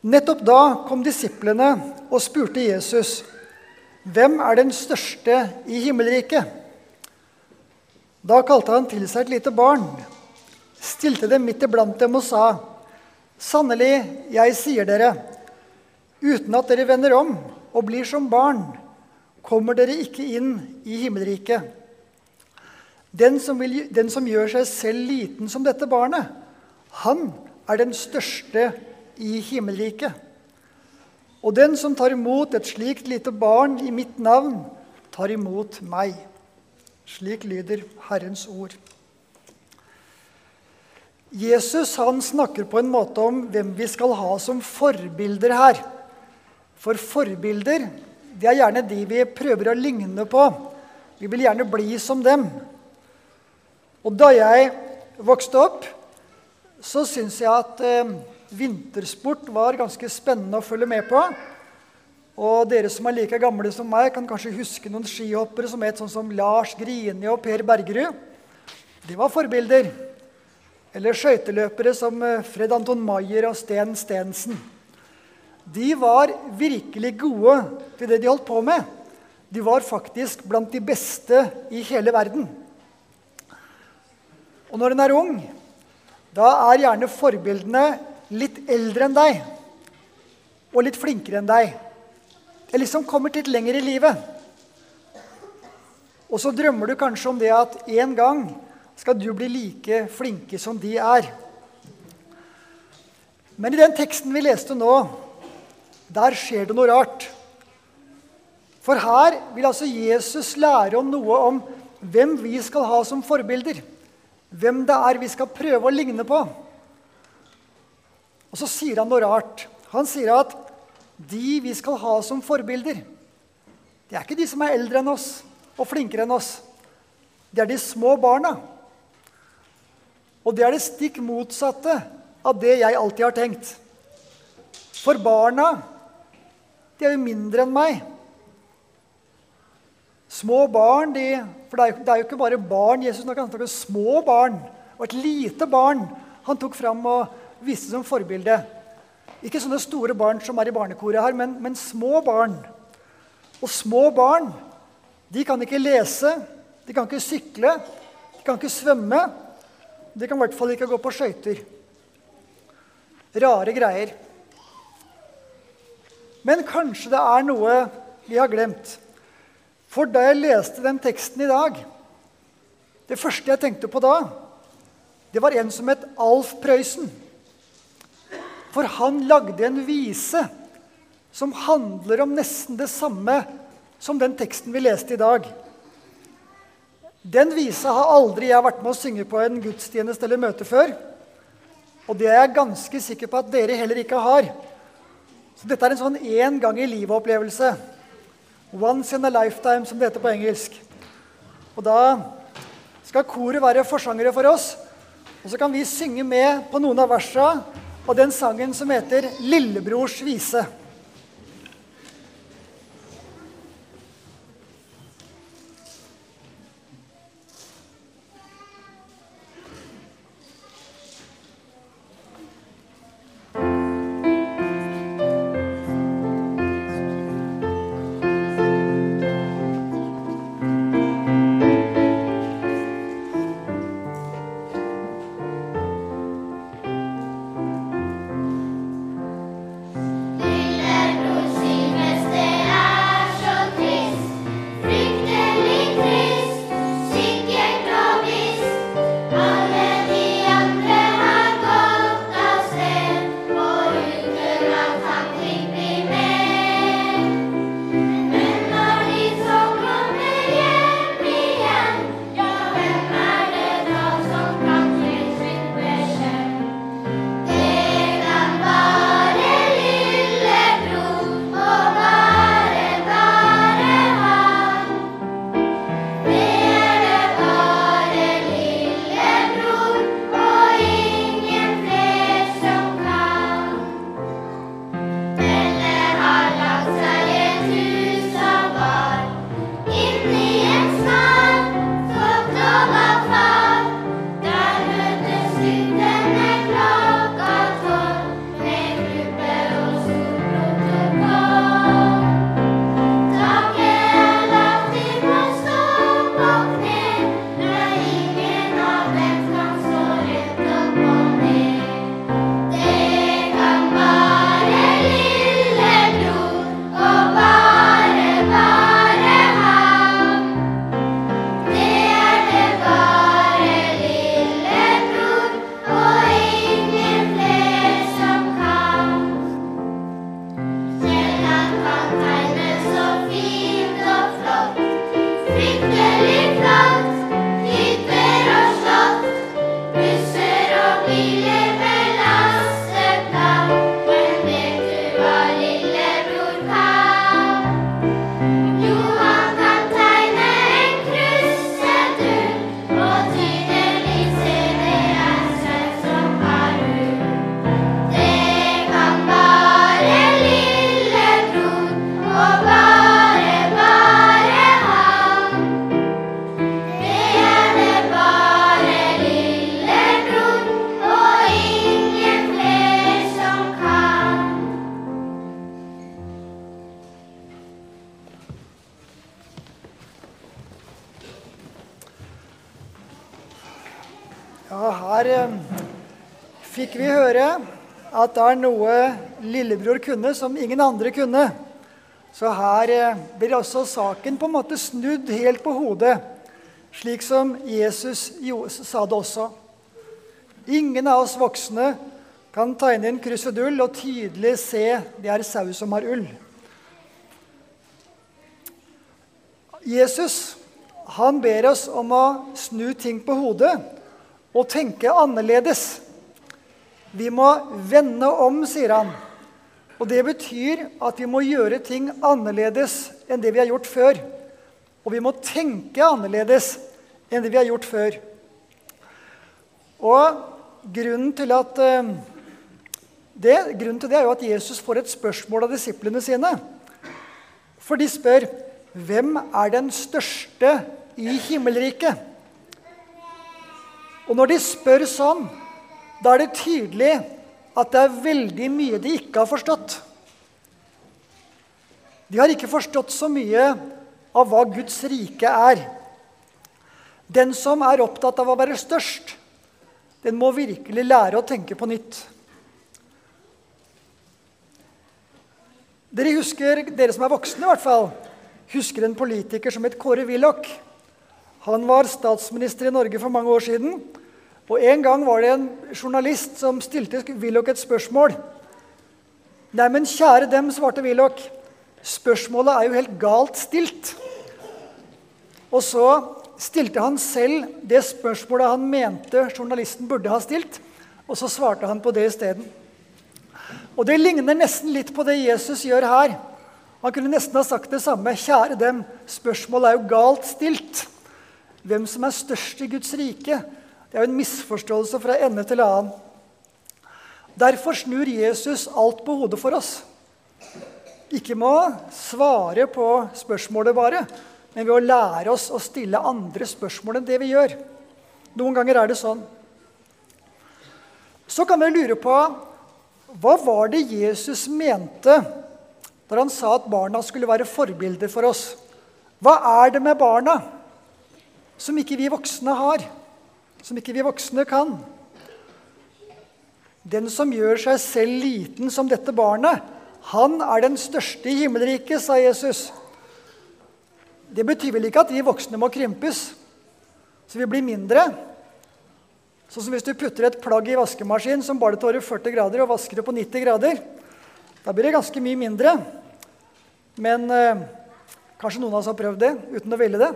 Nettopp da kom disiplene og spurte Jesus, 'Hvem er den største i himmelriket?' Da kalte han til seg et lite barn, stilte dem midt iblant dem og sa, 'Sannelig, jeg sier dere, uten at dere vender om og blir som barn, kommer dere ikke inn i himmelriket.' Den som, vil, den som gjør seg selv liten som dette barnet, han er den største i himmelriket. Og den som tar imot et slikt lite barn i mitt navn, tar imot meg. Slik lyder Herrens ord. Jesus han snakker på en måte om hvem vi skal ha som forbilder her. For forbilder det er gjerne de vi prøver å ligne på. Vi vil gjerne bli som dem. Og da jeg vokste opp, så syns jeg at eh, vintersport var ganske spennende å følge med på. Og dere som er like gamle som meg, kan kanskje huske noen skihoppere som het sånn som Lars Grini og Per Bergerud. De var forbilder. Eller skøyteløpere som eh, Fred Anton Maier og Sten Stensen. De var virkelig gode til det de holdt på med. De var faktisk blant de beste i hele verden. Og når en er ung, da er gjerne forbildene litt eldre enn deg og litt flinkere enn deg. Det liksom kommer litt lenger i livet. Og så drømmer du kanskje om det at en gang skal du bli like flinke som de er. Men i den teksten vi leste nå, der skjer det noe rart. For her vil altså Jesus lære om noe om hvem vi skal ha som forbilder hvem det er vi skal prøve å ligne på. Og så sier han noe rart. Han sier at de vi skal ha som forbilder, det er ikke de som er eldre enn oss og flinkere enn oss. Det er de små barna. Og det er det stikk motsatte av det jeg alltid har tenkt. For barna, de er jo mindre enn meg. Små barn, de, For det er, jo, det er, jo, ikke bare barn Jesus snakker, om. små barn. Og et lite barn han tok fram og viste som forbilde. Ikke sånne store barn som er i barnekoret her, men, men små barn. Og små barn de kan ikke lese, de kan ikke sykle, de kan ikke svømme. De kan i hvert fall ikke gå på skøyter. Rare greier. Men kanskje det er noe vi har glemt. For da jeg leste den teksten i dag Det første jeg tenkte på da, det var en som het Alf Prøysen. For han lagde en vise som handler om nesten det samme som den teksten vi leste i dag. Den visa har aldri jeg vært med å synge på en gudstjeneste eller møte før. Og det er jeg ganske sikker på at dere heller ikke har. Så dette er en sånn én gang i livet-opplevelse. Once in a lifetime, som det heter på engelsk. Og da skal koret være forsangere for oss. Og så kan vi synge med på noen av versa og den sangen som heter 'Lillebrors vise'. At det er noe lillebror kunne som ingen andre kunne. Så her eh, blir også saken på en måte snudd helt på hodet, slik som Jesus sa det også. Ingen av oss voksne kan tegne en krusedull og tydelig se det er sau som har ull. Jesus han ber oss om å snu ting på hodet og tenke annerledes. Vi må vende om, sier han. Og Det betyr at vi må gjøre ting annerledes enn det vi har gjort før. Og vi må tenke annerledes enn det vi har gjort før. Og grunnen til, at, eh, det, grunnen til det er jo at Jesus får et spørsmål av disiplene sine. For de spør hvem er den største i himmelriket? Og når de spør sånn, da er det tydelig at det er veldig mye de ikke har forstått. De har ikke forstått så mye av hva Guds rike er. Den som er opptatt av å være størst, den må virkelig lære å tenke på nytt. Dere husker, dere som er voksne, i hvert fall, husker en politiker som het Kåre Willoch. Han var statsminister i Norge for mange år siden. Og En gang var det en journalist som stilte Willoch et spørsmål. Nei, men kjære dem, svarte Willoch. Spørsmålet er jo helt galt stilt. Og så stilte han selv det spørsmålet han mente journalisten burde ha stilt, og så svarte han på det isteden. Og det ligner nesten litt på det Jesus gjør her. Han kunne nesten ha sagt det samme. Kjære dem, spørsmålet er jo galt stilt. Hvem som er størst i Guds rike, det er jo en misforståelse fra ende til annen. Derfor snur Jesus alt på hodet for oss. Ikke med å svare på spørsmålet bare, men ved å lære oss å stille andre spørsmål enn det vi gjør. Noen ganger er det sånn. Så kan vi lure på hva var det Jesus mente da han sa at barna skulle være forbilder for oss? Hva er det med barna som ikke vi voksne har, som ikke vi voksne kan? Den som gjør seg selv liten som dette barnet, han er den største i himmelriket, sa Jesus. Det betyr vel ikke at vi voksne må krympes, så vi blir mindre. Sånn som hvis du putter et plagg i vaskemaskinen som bare tårer 40 grader, og vasker det på 90 grader. Da blir det ganske mye mindre. Men eh, kanskje noen av oss har prøvd det uten å ville det.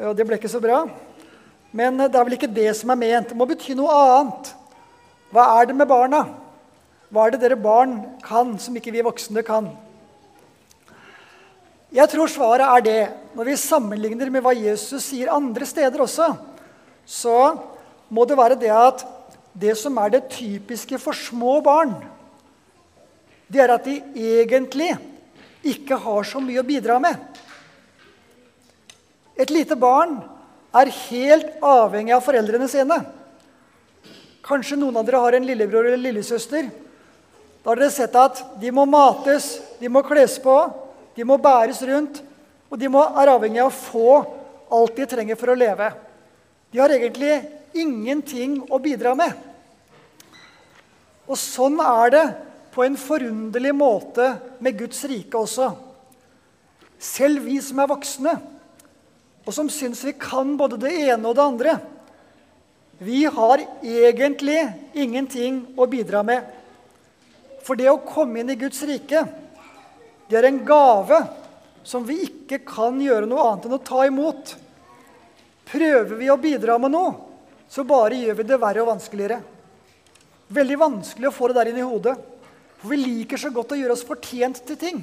Og det ble ikke så bra. Men eh, det er vel ikke det som er ment. Det må bety noe annet. Hva er det med barna? Hva er det dere barn kan som ikke vi voksne kan? Jeg tror svaret er det. Når vi sammenligner med hva Jesus sier andre steder også, så må det være det at det som er det typiske for små barn, det er at de egentlig ikke har så mye å bidra med. Et lite barn er helt avhengig av foreldrene sine. Kanskje noen av dere har en lillebror eller lillesøster. Da har dere sett at de må mates, de må kles på, de må bæres rundt, og de må, er avhengig av å få alt de trenger for å leve. De har egentlig ingenting å bidra med. Og sånn er det på en forunderlig måte med Guds rike også. Selv vi som er voksne, og som syns vi kan både det ene og det andre, vi har egentlig ingenting å bidra med. For det å komme inn i Guds rike det er en gave som vi ikke kan gjøre noe annet enn å ta imot. Prøver vi å bidra med noe, så bare gjør vi det verre og vanskeligere. Veldig vanskelig å få det der inn i hodet. For vi liker så godt å gjøre oss fortjent til ting.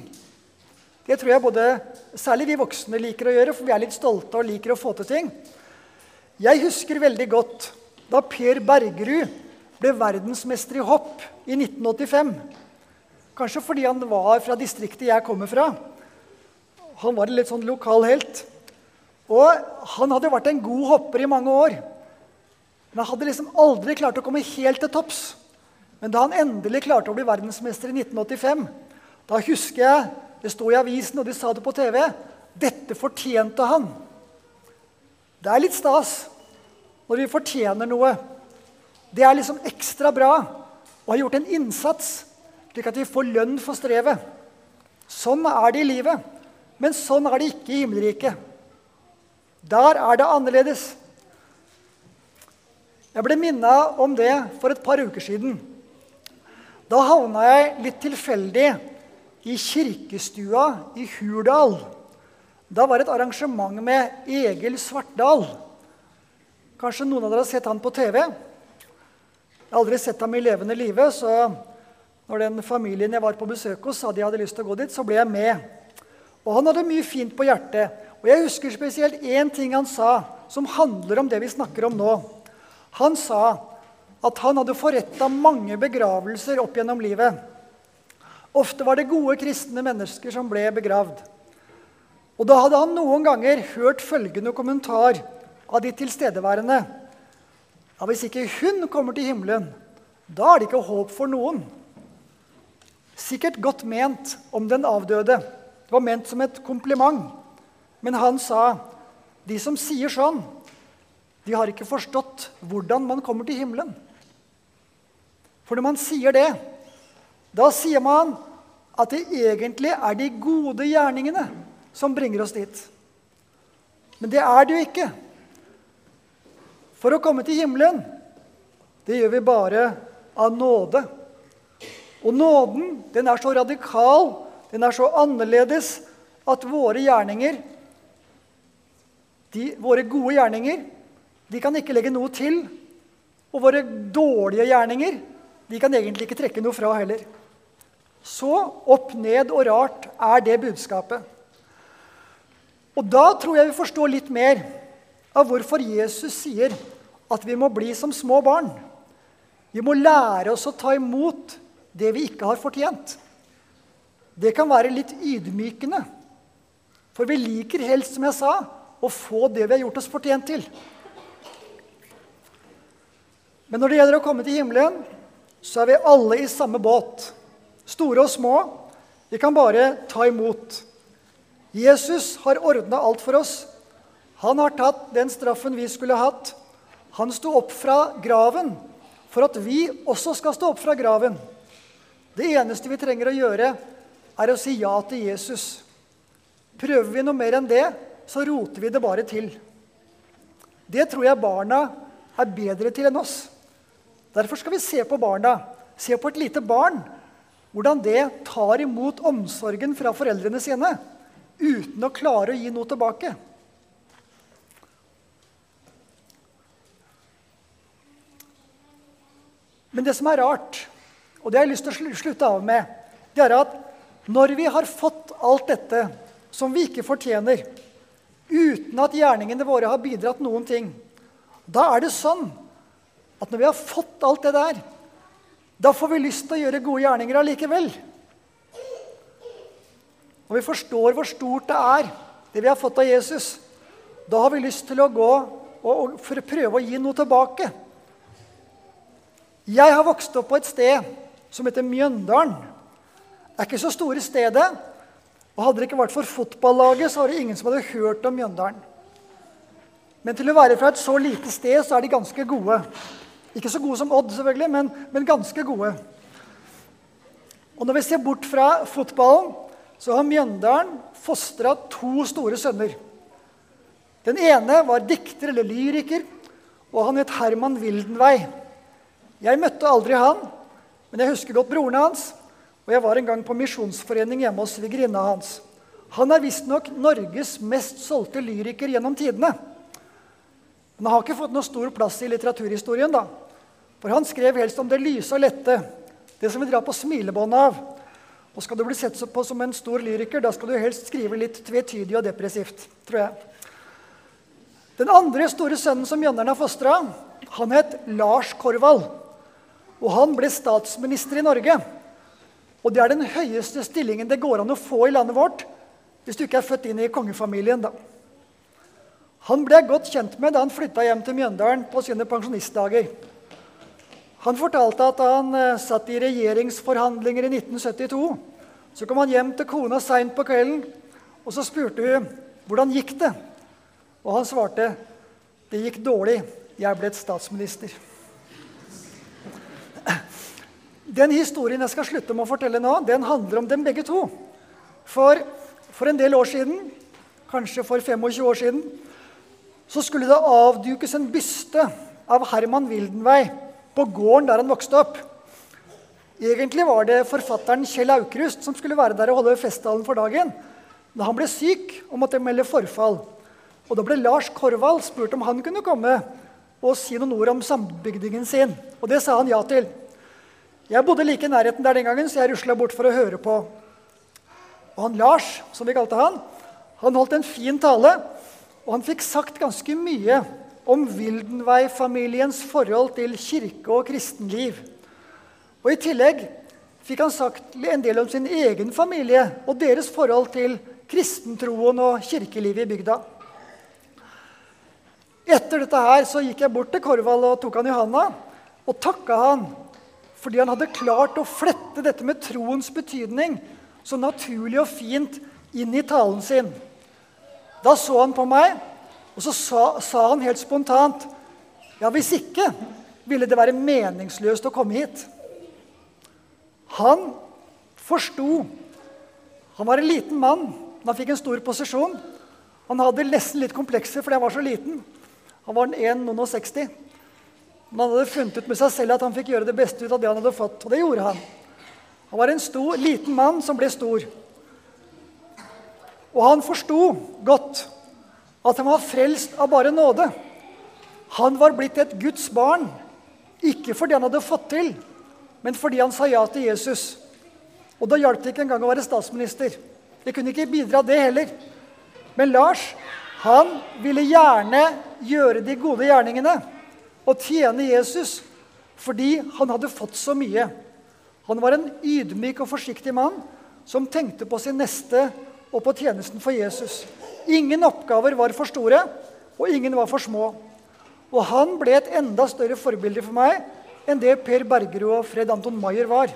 Det tror jeg både, særlig vi voksne liker å gjøre, for vi er litt stolte og liker å få til ting. Jeg husker veldig godt da Per Bergerud ble verdensmester i hopp i 1985. Kanskje fordi han var fra distriktet jeg kommer fra. Han var en litt sånn lokal helt. Og han hadde vært en god hopper i mange år. Men han hadde liksom aldri klart å komme helt til topps. Men da han endelig klarte å bli verdensmester i 1985, da husker jeg det sto i avisen, og de sa det på TV dette fortjente han. Det er litt stas når vi fortjener noe. det er liksom ekstra bra å ha gjort en innsats, slik at vi får lønn for strevet. Sånn er det i livet. Men sånn er det ikke i himmelriket. Der er det annerledes. Jeg ble minna om det for et par uker siden. Da havna jeg litt tilfeldig i kirkestua i Hurdal. Da var det et arrangement med Egil Svartdal. Kanskje noen av dere har sett han på TV? Jeg har aldri sett ham i levende live, så når den familien jeg var på besøk hos, sa de hadde lyst til å gå dit, så ble jeg med. Og han hadde mye fint på hjertet. Og jeg husker spesielt én ting han sa, som handler om det vi snakker om nå. Han sa at han hadde forretta mange begravelser opp gjennom livet. Ofte var det gode kristne mennesker som ble begravd. Og da hadde han noen ganger hørt følgende kommentar av de tilstedeværende. Ja, Hvis ikke hun kommer til himmelen, da er det ikke håp for noen. Sikkert godt ment om den avdøde. Det var ment som et kompliment. Men han sa de som sier sånn, de har ikke forstått hvordan man kommer til himmelen. For når man sier det, da sier man at det egentlig er de gode gjerningene som bringer oss dit. Men det er det jo ikke. For å komme til himmelen, det gjør vi bare av nåde. Og nåden, den er så radikal, den er så annerledes, at våre gjerninger, de, våre gode gjerninger, de kan ikke legge noe til. Og våre dårlige gjerninger, de kan egentlig ikke trekke noe fra heller. Så opp ned og rart er det budskapet. Og da tror jeg vi forstår litt mer av hvorfor Jesus sier at vi må bli som små barn. Vi må lære oss å ta imot det vi ikke har fortjent. Det kan være litt ydmykende. For vi liker helst, som jeg sa, å få det vi har gjort oss fortjent til. Men når det gjelder å komme til himmelen, så er vi alle i samme båt. Store og små. Vi kan bare ta imot. Jesus har ordna alt for oss. Han har tatt den straffen vi skulle hatt. Han sto opp fra graven for at vi også skal stå opp fra graven. Det eneste vi trenger å gjøre, er å si ja til Jesus. Prøver vi noe mer enn det, så roter vi det bare til. Det tror jeg barna er bedre til enn oss. Derfor skal vi se på barna. Se på et lite barn. Hvordan det tar imot omsorgen fra foreldrene sine uten å klare å gi noe tilbake. Men det som er rart, og det har jeg lyst til å slutte av med, det er at når vi har fått alt dette som vi ikke fortjener, uten at gjerningene våre har bidratt noen ting, da er det sånn at når vi har fått alt det der, da får vi lyst til å gjøre gode gjerninger allikevel. Når vi forstår hvor stort det er, det vi har fått av Jesus. Da har vi lyst til å gå og, og prøve å gi noe tilbake. Jeg har vokst opp på et sted som heter Mjøndalen. Det er ikke så store stedet. Og hadde det ikke vært for fotballaget, så var det ingen som hadde hørt om Mjøndalen. Men til å være fra et så lite sted, så er de ganske gode. Ikke så gode som Odd, selvfølgelig, men, men ganske gode. Og når vi ser bort fra fotballen, så har Mjøndalen fostra to store sønner. Den ene var dikter eller lyriker, og han het Herman Wildenvei. Jeg møtte aldri han, men jeg husker godt broren hans. Og jeg var en gang på misjonsforening hjemme hos svigerinna hans. Han er visstnok Norges mest solgte lyriker gjennom tidene. Men han har ikke fått noe stor plass i litteraturhistorien. da. For han skrev helst om det lyse og lette, det som vi drar på smilebåndet av. Og skal du bli sett på som en stor lyriker, da skal du helst skrive litt tvetydig og depressivt. tror jeg. Den andre store sønnen som Mjøndalen har fostra, han het Lars Korvald. Og han ble statsminister i Norge. Og det er den høyeste stillingen det går an å få i landet vårt hvis du ikke er født inn i kongefamilien. da. Han ble jeg godt kjent med da han flytta hjem til Mjøndalen på sine pensjonistdager. Han fortalte at da han uh, satt i regjeringsforhandlinger i 1972, så kom han hjem til kona seint på kvelden, og så spurte hun hvordan gikk det Og han svarte det gikk dårlig. Jeg ble et statsminister. Den historien jeg skal slutte med å fortelle nå, den handler om dem begge to. For, for en del år siden, kanskje for 25 år siden, så skulle det avdukes en byste av Herman Wildenvey på gården der han vokste opp. Egentlig var det forfatteren Kjell Aukrust som skulle være der og holde festtalen for dagen. Da han ble syk og måtte melde forfall. Og Da ble Lars Korvald spurt om han kunne komme og si noen ord om sambygdingen sin. Og det sa han ja til. Jeg bodde like i nærheten der den gangen, så jeg rusla bort for å høre på. Og han Lars, som vi kalte han, han holdt en fin tale, og han fikk sagt ganske mye om Wildenvey-familiens forhold til kirke og kristenliv. Og I tillegg fikk han sagt en del om sin egen familie og deres forhold til kristentroen og kirkelivet i bygda. Etter dette her så gikk jeg bort til Korvald og tok han i handa og takka han fordi han hadde klart å flette dette med troens betydning så naturlig og fint inn i talen sin. Da så han på meg, og så sa, sa han helt spontant Ja, hvis ikke ville det være meningsløst å komme hit. Han forsto. Han var en liten mann, men han fikk en stor posisjon. Han hadde nesten litt komplekser fordi han var så liten. Han var 1,60. Men han hadde funnet ut med seg selv at han fikk gjøre det beste ut av det han hadde fått. Og det gjorde han. Han var en stor, liten mann som ble stor. Og han forsto godt at han var frelst av bare nåde. Han var blitt et Guds barn, ikke fordi han hadde fått til, men fordi han sa ja til Jesus. Og da hjalp det ikke engang å være statsminister. Det kunne ikke bidra, det heller. Men Lars han ville gjerne gjøre de gode gjerningene og tjene Jesus fordi han hadde fått så mye. Han var en ydmyk og forsiktig mann som tenkte på sin neste og på tjenesten for Jesus. Ingen oppgaver var for store, og ingen var for små. Og han ble et enda større forbilde for meg enn det Per Bergerud og Fred Anton Maier var.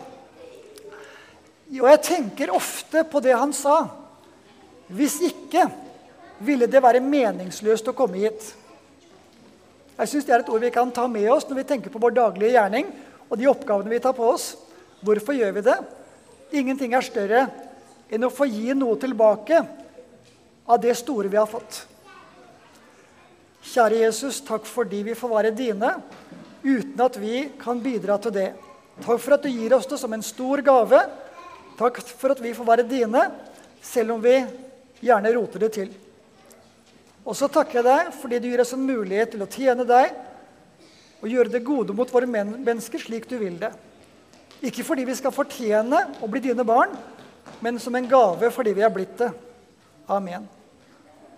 Og jeg tenker ofte på det han sa. Hvis ikke ville det være meningsløst å komme hit. Jeg synes Det er et ord vi kan ta med oss når vi tenker på vår daglige gjerning og de oppgavene vi tar på oss. Hvorfor gjør vi det? Ingenting er større enn å få gi noe tilbake av det store vi har fått. Kjære Jesus, takk fordi vi får være dine uten at vi kan bidra til det. Takk for at du gir oss det som en stor gave. Takk for at vi får være dine, selv om vi gjerne roter det til. Og så takker jeg deg fordi du gir oss en mulighet til å tjene deg og gjøre det gode mot våre mennesker slik du vil det. Ikke fordi vi skal fortjene å bli dine barn, men som en gave fordi vi er blitt det. Amen.